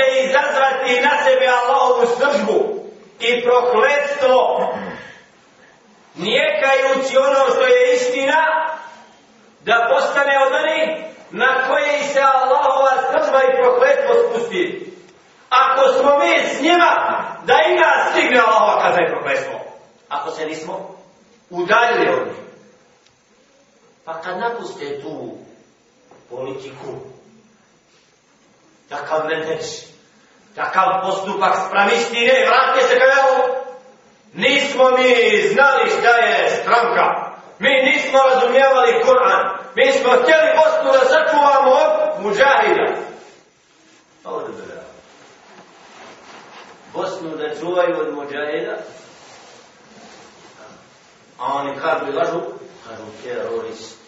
će izazvati na sebe Allahovu sržbu i prokletstvo nijekajući ono što je istina da postane od onih na koje se Allahova sržba i prokletstvo spusti. Ako smo mi s njima, da i nas stigne Allahova kazna i prokletstvo. Ako se nismo udaljili od njih. Pa kad napuste tu politiku, takav meteč, takav postupak sprem istine, vratite se kao evo, nismo mi znali šta je stranka, mi nismo razumijevali Kur'an, mi smo htjeli Bosnu da sačuvamo od muđahida. Ovo da. Bosnu da čuvaju od muđahida, a oni kad bi lažu, kažu teroristi.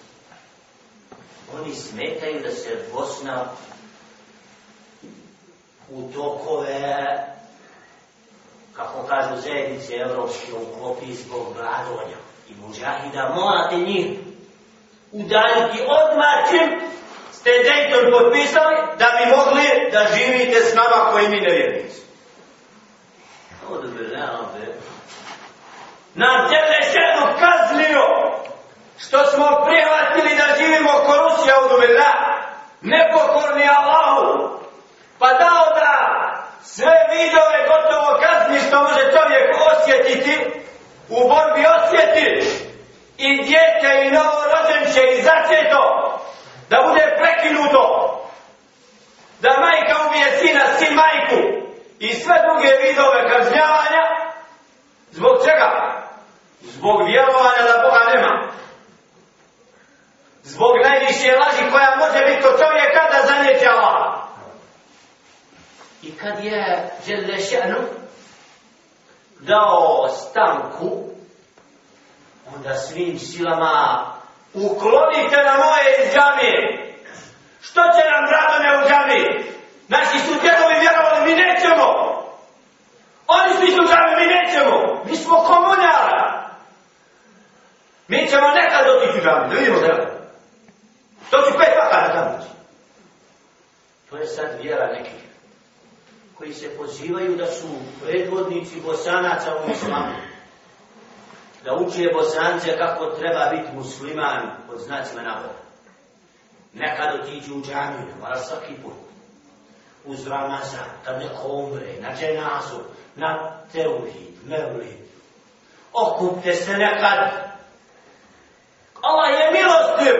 Oni smetaju da se Bosna u tokove, kako kažu zajednice evropske, uklopi zbog gladonja i muđahida, morate njih udaljiti odmah čim ste Dayton potpisali da bi mogli da živite s nama koji mi ne vjernici. Ovo da bi realno. Nam tebe šedu kaznio što smo prihvatili da živimo ko Rusija u Dubila, nepokorni Allahu, pa dao da sve vidove gotovo kazni što može čovjek osjetiti, u borbi osjeti i djete i novorođenče i začeto da bude prekinuto, da majka ubije sina, sin majku i sve druge vidove kažnjavanja, zbog čega? Zbog vjerovanja da Boga nema. Zbog najviše laži koja može biti od čovjeka da zanjeće Allah. I kad je Đelešanu dao stanku, onda svim silama uklonite na moje iz džamije. Što će nam Radone u džamiji? Naši su djedovi vjerovali, mi nećemo. Oni su išli u džamiju, mi nećemo. Mi smo komunjara. Mi ćemo nekad otići u džamiju, da vidimo da To ću pet vakata tamo. To je sad vjera nekih koji se pozivaju da su predvodnici bosanaca u islamu. Da uče bosance kako treba biti musliman pod znacima navoda. Nekad otiđu u džamiju, mora svaki put. Uz Ramazan, kad neko umre, na dženazu, na teuhid, mevlid. Okupte se nekad. Allah je milostiv.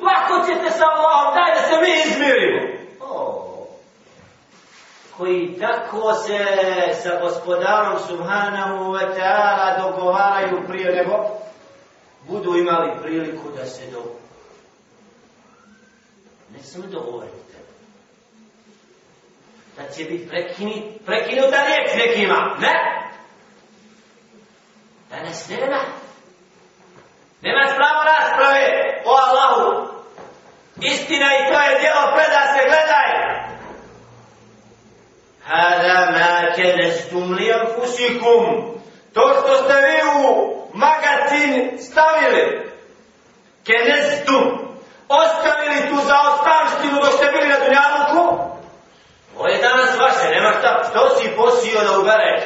Lako ćete sa Allahom, daj da se mi izmirimo koji tako se sa gospodarom Subhanahu wa ta'ala dogovaraju prije nego budu imali priliku da se do... Ne samo dogovoriti. Da će biti prekini, prekinuta riječ nekima. Ne? Danas nema. Nema pravo rasprave o Allahu. Istina i to je djelo preda se gledaj. Hada ma kenestum li anfusikum. To što ste vi u magazin stavili, kenestum, ostavili tu za ostavštinu dok ste bili na Dunjavuku, ovo je danas vaše, nema šta, što si posio da ubereš?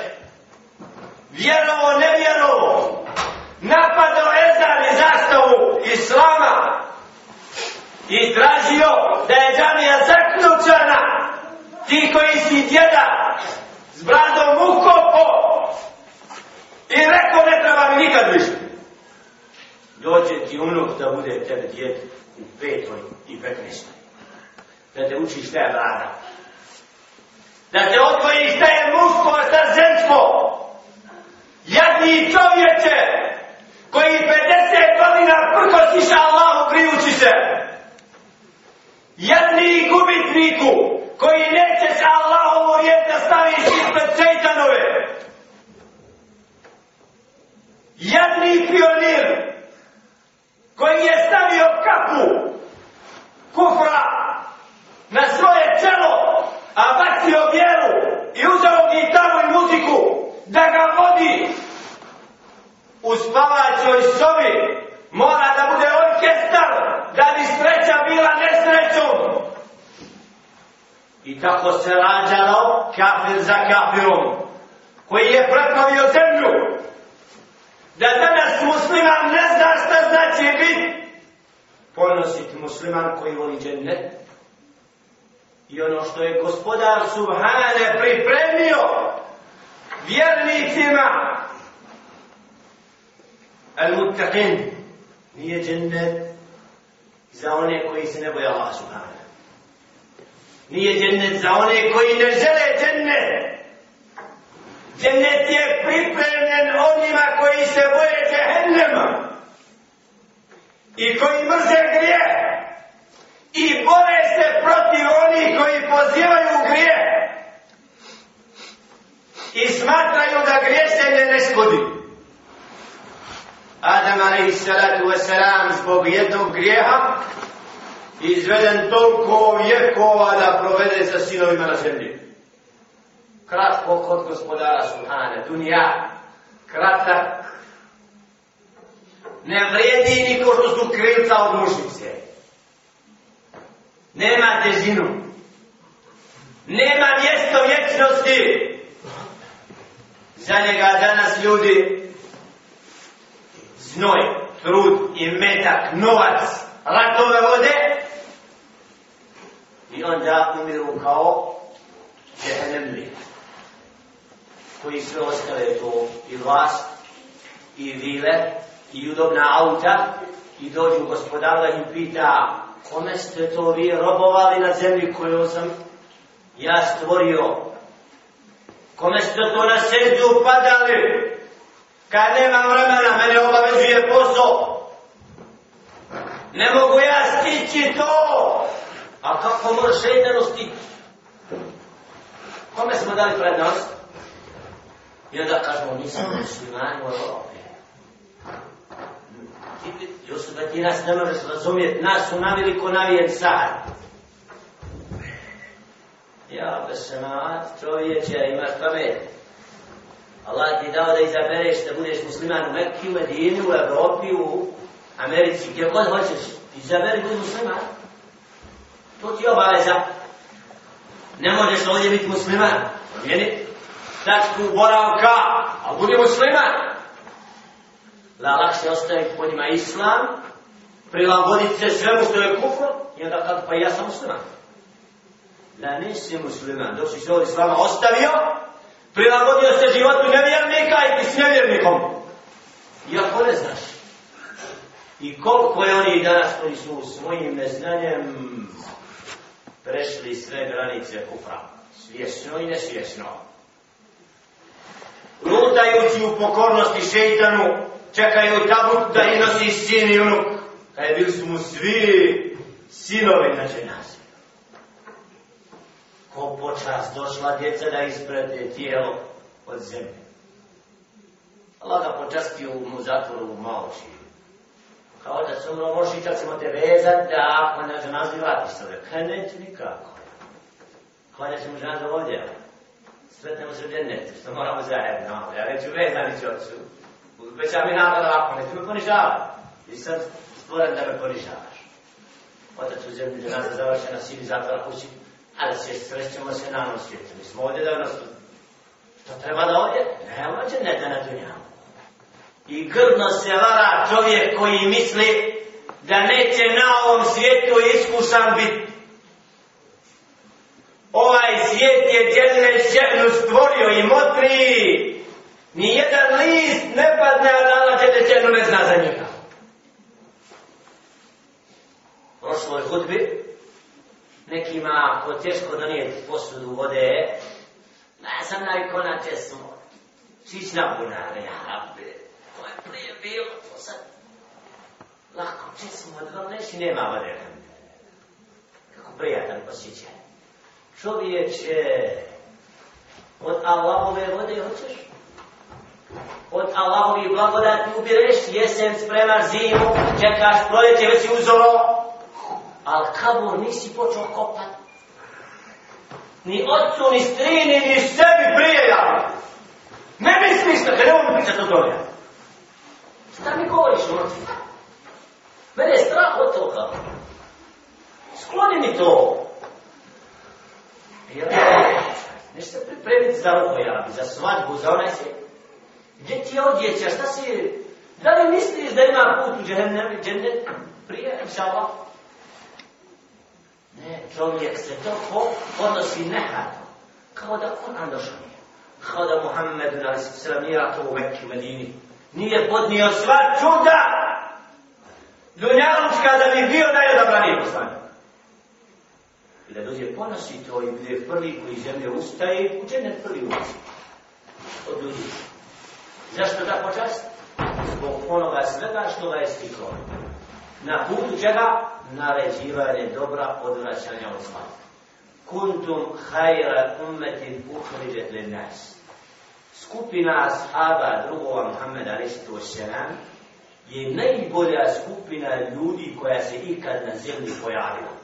Vjerovo, nevjerovo, napadao Ezan i zastavu Islama i tražio da je džamija zaključana ti koji si djeda s bradom ukopo i rekao ne treba mi nikad više. Dođe ti unuk da bude tebe djed u petoj i petnestoj. Da te uči šta je brada. Da te odvoji šta je muško, a šta žensko. Jadni čovječe koji 50 godina prkosiša Allahu krijući se. Jadni gubitniku koji neće se Allahovu riječ da stavi ispred šeitanove. Jedni pionir koji je stavio kapu kufra na svoje čelo, a bacio vjeru i uzeo gitaru i muziku da ga vodi u spavaćoj sobi, mora da bude orkestar da bi sreća bila nesrećom. I tako se rađalo kafir za kafirom, koji je prepravio zemlju. Da danas musliman ne zna šta znači biti. Ponositi musliman koji voli džennet. I ono što je gospodar Subhane pripremio vjernicima. Al-Muttaqin nije džennet za one koji se ne boje Allah Subhane. Nije džennet za one koji ne žele džennet. Džennet je pripremljen onima koji se boje džehennema. I koji mrze grije. I bore se protiv onih koji pozivaju u grije. I smatraju da griješenje ne škodi. Adam alaihi salatu wasalam zbog jednog grijeha izveden toliko vjekova da provede sa sinovima na zemlji. Kratko kod gospodara Subhane, dunija, kratak, ne vrijedi niko što su krivca od mušnice. Nema težinu. Nema mjesto vječnosti. Za njega danas ljudi znoj, trud i metak, novac, ratove vode i onda umiru kao džehennemli koji sve ostale to i vlast i vile i udobna auta i dođu gospodara i pita kome ste to vi robovali na zemlji koju sam ja stvorio? Kome ste to na sređu upadali kad nemam vremena mene obavezuje posao. Ne mogu ja stići to. A kako može šeitano? Kome smo dali prednost? I onda kažemo, mi smo muslimani u Evropi. Jusuf, da ti nas ne možeš razumjeti, nas su navili ko navijen sad. Ja, besemat, čovječe, imaš pamet. Allah ti dao da izabereš da budeš musliman u Mekki, u Medini, u Evropi, u Americi, gdje god hoćeš. Izaberi budi musliman. To ti je obaveza. Ne možeš ovdje biti musliman. Promijeni tačku boravka, a budi musliman. Da lakše ostaje po njima islam, prilagoditi se svemu što je kufr, i onda kako pa ja sam musliman. Da nisi musliman, dok si se ovdje s vama ostavio, prilagodio se životu nevjernika i ti s nevjernikom. Iako ne znaš. I koliko je oni danas koji su svojim neznanjem prešli sve granice kufra. Svjesno i nesvjesno. Lutajući u pokornosti šeitanu, čekaju tabut da i nosi sin i unuk. Kaj bili su mu svi sinovi znači, na ženazi. Ko počas došla djeca da isprede tijelo od zemlje. Allah ga počastio mu zatvoru u Maoči kao da su ono možeš kad ćemo te vezat da ako ne nazvi vratiš se kaj neće nikako. Klanja ćemo ženazu ovdje. Sretnemo se džennet što moramo zajedno ja reću vezani ću ocu već ja mi nada ako ne ti me ponižavati i sad stvoren da me ponižavaš. Otac u zemlji ženaza završena sili zatvora kući ali se srećemo se na onom svijetu mi smo ovdje da nas što treba da ovdje? Nema dženneta na dunjavu I grdno se vara čovjek koji misli da neće na ovom svijetu iskušan biti. Ovaj svijet je djelne šernu stvorio i motri. Nijedan list ne padne, a dala djelne šernu ne zna za njega. Prošloj hudbi nekima ko teško donijeti posudu vode, ja sam najko na česmo. Čić na bunare, ja rabbe prije bilo, to sad lako, če smo odvrlo, neši znači, nema vode. Kako prijatan posjećaj. Čovječe, od Allahove vode hoćeš? Od Allahovi blagodati ubireš, jesen spremaš zimu, čekaš proljeće, već si uzoro. Al kabur nisi počeo kopat. Ni otcu, ni strini, ni sebi prije ja. Ne misliš da, kada ne mogu pričati o tome. Šta mi govoriš o mrtvi? Mene je strah od toga. Skloni mi to. Nešto se pripremiti za rohojavi, za svadbu, za onaj se... Gdje ti je odjeća, šta si... Da li misliš da ima put u džehennem, džennet prije, inša Allah? Ne, čovjek se to po, odnosi nehato. Kao da Kur'an došao nije. Kao da Muhammed, na sallam, nije to u Mekke, u Medini. Nije podnio sva čuda. Dunjalučka da bi bio najodabraniji poslanik. I da dođe ponosi to i bude prvi koji zemlje ustaje, u džennet prvi ulazi. Od ljudi. Zašto da počast? Zbog onoga svega što ga je stiklo. Na putu čega? Naređivanje dobra odvraćanja od zla. Kuntum hajra ummetin uhriđet li nas. Skupina ashaba drugova Muhammeda Ristu Oseram je najbolja skupina ljudi koja se ikad na zemlji pojavila.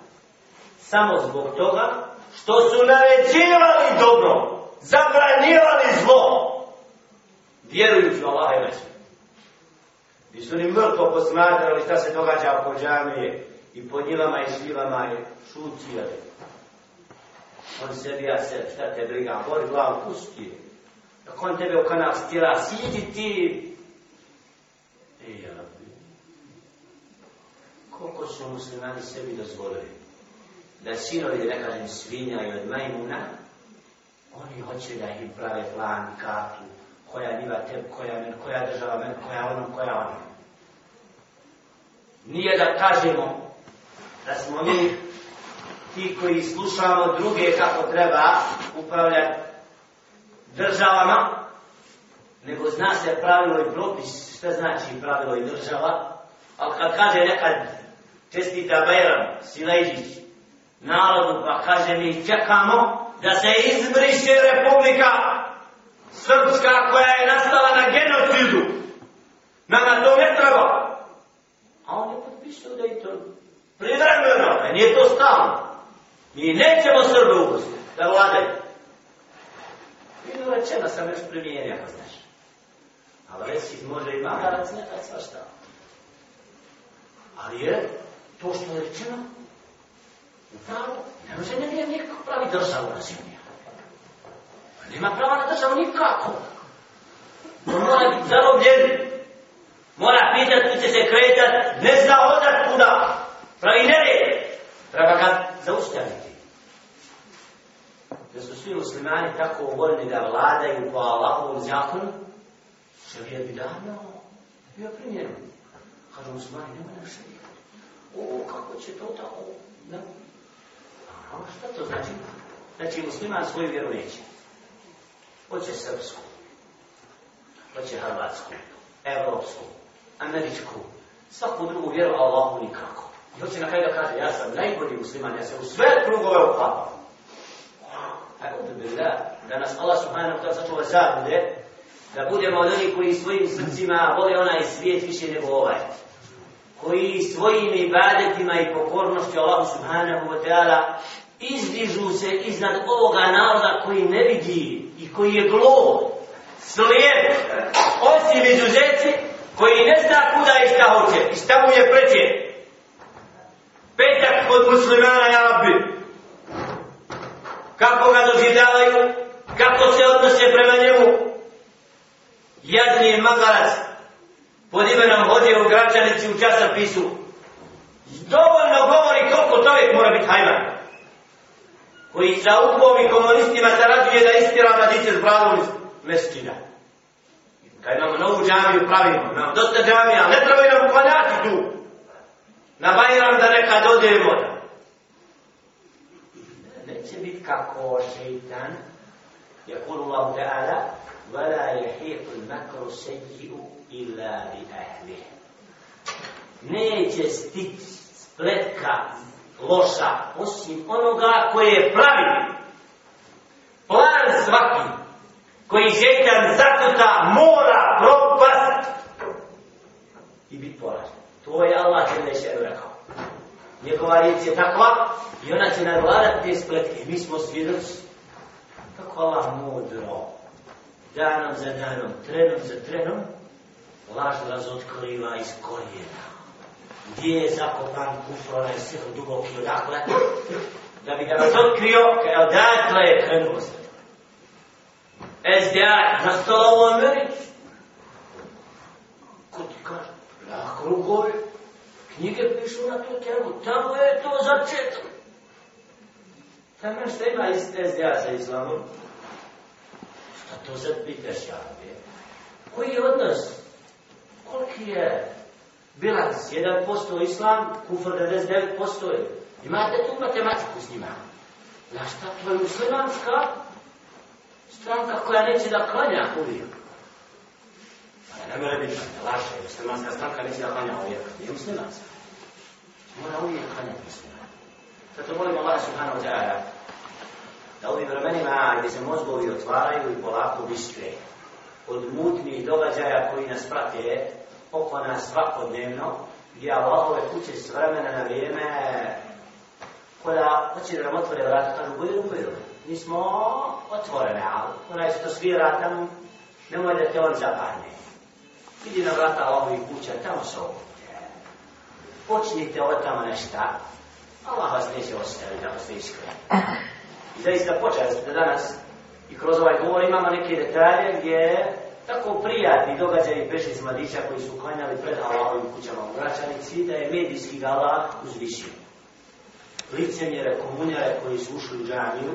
Samo zbog toga što su naređivali dobro, zabranjivali zlo, vjerujući u Allah i Mesu. I su ni mrtvo posmatrali šta se događa po džamije i po njivama i šljivama je šucijali. On sebi ja se, šta te briga, bori glavu, pusti je. Ako on tebe u kanal stila, sidi ti. Ej, ja Koliko su muslimani sebi dozvolili? Da sinovi, da ne kažem, svinja i od majmuna, oni hoće da im prave plan, kartu, koja njiva te, koja men, koja država men, koja ono, koja ono. Nije da kažemo da smo mi ti koji slušamo druge kako treba upravljati državama, nego zna se pravilo i propis, šta znači pravilo i država, ali kad kaže nekad čestita Bajram, Silajđić, narodu, pa kaže mi čekamo da se izbriše republika srpska koja je nastala na genocidu. Nama to ne treba. A on je potpisao da je to privremeno, a nije to stalno. Mi nećemo Srbe upustiti, vladaju. Vidio rečeno sam još primijenio, ako znaš. Ali reći može i magarac, nekad svašta. Ali je to što je rečeno, upravo, ne može ne nije nikako pravi državu na zemlji. Nema prava na državu nikako. On mora biti zarobljen. Mora pitat kuće će se kretat, ne zna odat kuda. Pravi nered. Treba ga zaustaviti. Da su svi muslimani tako voljni da vladaju po Allahovom zakonu, šarijat bi davno bio primjeren. Kažu muslimani, nema nam šarijat. O, kako će to tako? Ne. A šta to znači? Znači, musliman svoju vjeru neće. Hoće srpsku, hoće hrvatsku, evropsku, američku, svaku drugu vjeru, Allahu nikako. I hoće na kraju da kaže, ja sam najbolji musliman, ja se u sve krugove uklapam. Tako da nas Allah subhanahu ta'ala sačuva zabude, da budemo od onih koji svojim srcima vole onaj svijet više nego ovaj. Koji svojim ibadetima i pokornošću Allah subhanahu wa ta'ala izdižu se iznad ovoga naroda koji ne vidi i koji je glo, slijep, osim izuzeci, koji ne zna kuda i šta hoće i šta mu je preće. Petak kod muslimana, ja rabbi. Kako ga doživljavaju, kako se odnose prema njemu. Jadni je magarac pod imenom hodio u građanici u časopisu. Dovoljno govori koliko čovjek mora biti hajman koji sa upovi komunistima zarađuje da istira mladiće s bravom iz mesčina. Kad imamo novu džamiju pravimo, imamo dosta džamija, ne trebaju nam klanjati tu. Na Bajram da neka dodijemo da Neće biti kako šeitan, يقول الله تعالى ولا يحيط المكر السيء إلا بأهله neće stići spletka loša, osim onoga koje je pravi. Plan svaki koji šeitan zakuta mora propast i biti poražen. To je Allah će neće rekao. Njegova riječ je takva i ona će nadvladati te spletke. Mi smo svjedoci. Kako Allah mudro, danom za danom, trenom za trenom, laž razotkriva iz korijena gdje je zakopan kufr, onaj sihr duboki odakle, da bi ga razotkrio, e, kaj odakle je krenuo sve. SDA, nastala u Americi. Ko ti kaže? Ja, krugovi, knjige pišu na tu temu, tamo je to začetno. Tamo što ima SDA za islamom? Šta to sad pitaš ja? Koji je odnos? Koliki je bilans? 1% islam, kufr 99% je. Imate tu matematiku s njima. Znaš šta, to je muslimanska stranka koja neće da klanja uvijek. Pa ne mora biti laže, muslimanska stranka neće da klanja uvijek. Nije muslimanska. Mora uvijek klanjati musliman. Zato molim Allah subhanahu wa ta'ala da ovim vremenima gdje se mozgovi otvaraju i polako bistre od mutnih događaja koji nas prate oko nas svakodnevno, gdje Allahove kuće s vremena na vrijeme koja hoće da nam otvore vrata, kažu bujru, bujru. Mi smo otvorene, ali onaj što svira tamo, nemoj da te on zapadne. Idi na vrata Allahovih kuća, tamo se. Počnite od tamo nešta. Allah vas neće ostaviti, da vas iskreni. I zaista počeli ste danas i kroz ovaj govor imamo neke detalje gdje tako prijatni događaj prešli s mladića koji su klanjali pred Allahovim kućama u Gračanici, da je medijski gala uzvišio. Licemjere, komunjare koji su ušli u džaniju,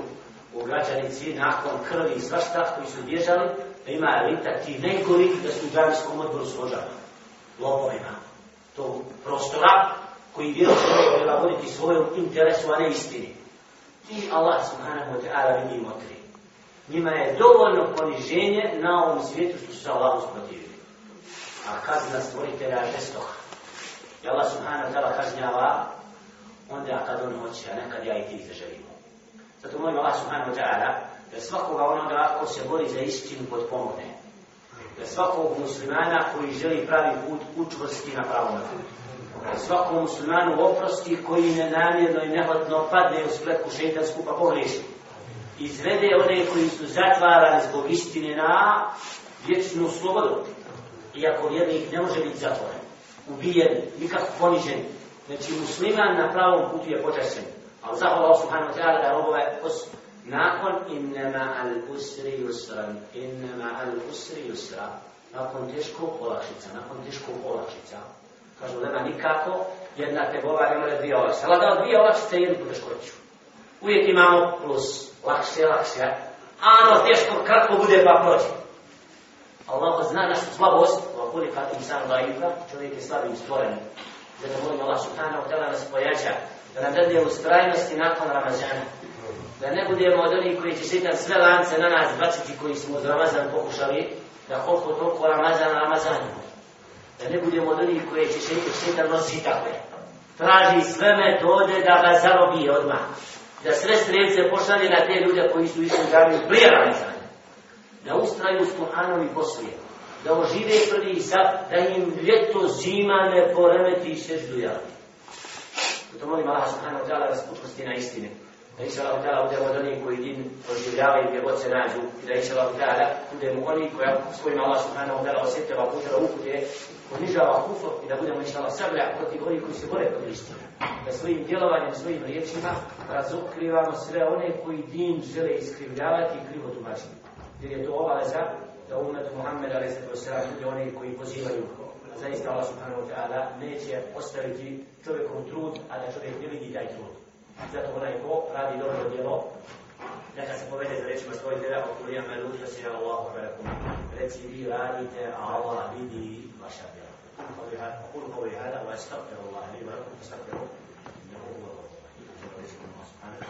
u Gračanici, nakon krvi i svašta koji su bježali, da ima elita ti najgori da su u džanijskom odboru složani Lopovima. To prostora koji vjeruju svoje treba voditi svojom interesu, a ne istini. Ti Allah subhanahu wa ta'ala vidi motri njima je dovoljno poniženje na ovom svijetu što su se Allah usprotivili. A kazna stvoritelja je žestoha. I Allah subhanahu wa ta'ala kažnjava onda kad on hoće, a nekad ja i ti zaželimo. Zato molim Allah subhanahu wa ta'ala da svakoga onoga ko se bori za istinu podpomogne. Da svakog muslimana koji želi pravi put učvrsti na pravom putu. Da svakom muslimanu oprosti koji nenamjerno i nehotno padne u spletku šeitansku pa pogreši. izvede one koji su zatvarani zbog istine na vječnu slobodu. Iako vjernik ne može biti zatvoren, ubijen, nikako ponižen. Znači musliman na pravom putu je počašen. Ali zahvala Allah subhanahu wa ta'ala da robove os nakon innama al usri yusran, innama al usri yusra, nakon teškog olakšica, nakon teškog olakšica, kažu nema nikako, jedna te bova ne može dvije olakšice. Ali da dvije olakšice jednu poteškoću. Uvijek imamo plus lakše, lakše. A ono teško, kratko bude pa prođe. Allah zna našu slabost, wa kulika insan laifa, čovjek je slabim stvoren. Zato molim Allah subhanahu wa ta'ala nas pojača, da nam dadne ustrajnosti nakon Ramazana. Da ne budemo od onih koji će šetan sve lance na nas baciti koji smo uz Ramazan pokušali, da koliko toliko Ramazan Ramazan. Da ne budemo od onih koji će šetan, šetan nosi takve. Traži sve metode da ga zarobi odmah da sve strelce pošalje na te ljude koji su išli u džamiju prije Ramazana. Da ustraju s Kur'anom i poslije. Da ožive prvi sad, da im ljeto zima ne poremeti i seždu javi. Zato molim Allah subhanahu wa ta'ala da spučnosti na istinu. Da inša Allah ta'ala budemo od onih koji din oživljavaju gdje god se nađu. I da inša Allah ta'ala budemo oni koja, s kojima Allah subhanahu wa ta'ala osjetila putera upute, ponižava kufr i da budemo inša Allah sablja protiv onih koji se bore protiv istine da svojim djelovanjem, svojim riječima razotkrivamo sve one koji din žele iskrivljavati i krivo tumačiti. Jer je to obaveza da umet Muhammed ali se prosira ljudi oni koji pozivaju zaista Allah subhanahu wa ta'ala neće ostaviti čovjekom trud, a da čovjek ne vidi taj trud. A zato onaj ko radi dobro djelo, neka se povede za rečima svoj djela, ako kuli ima ljudi, si Allahu Allah, reci vi radite, a Allah vidi vaša djela. أقول قولي هذا وأستغفر الله لي ولكم فاستغفروه إنه هو الله سبحانه وتعالى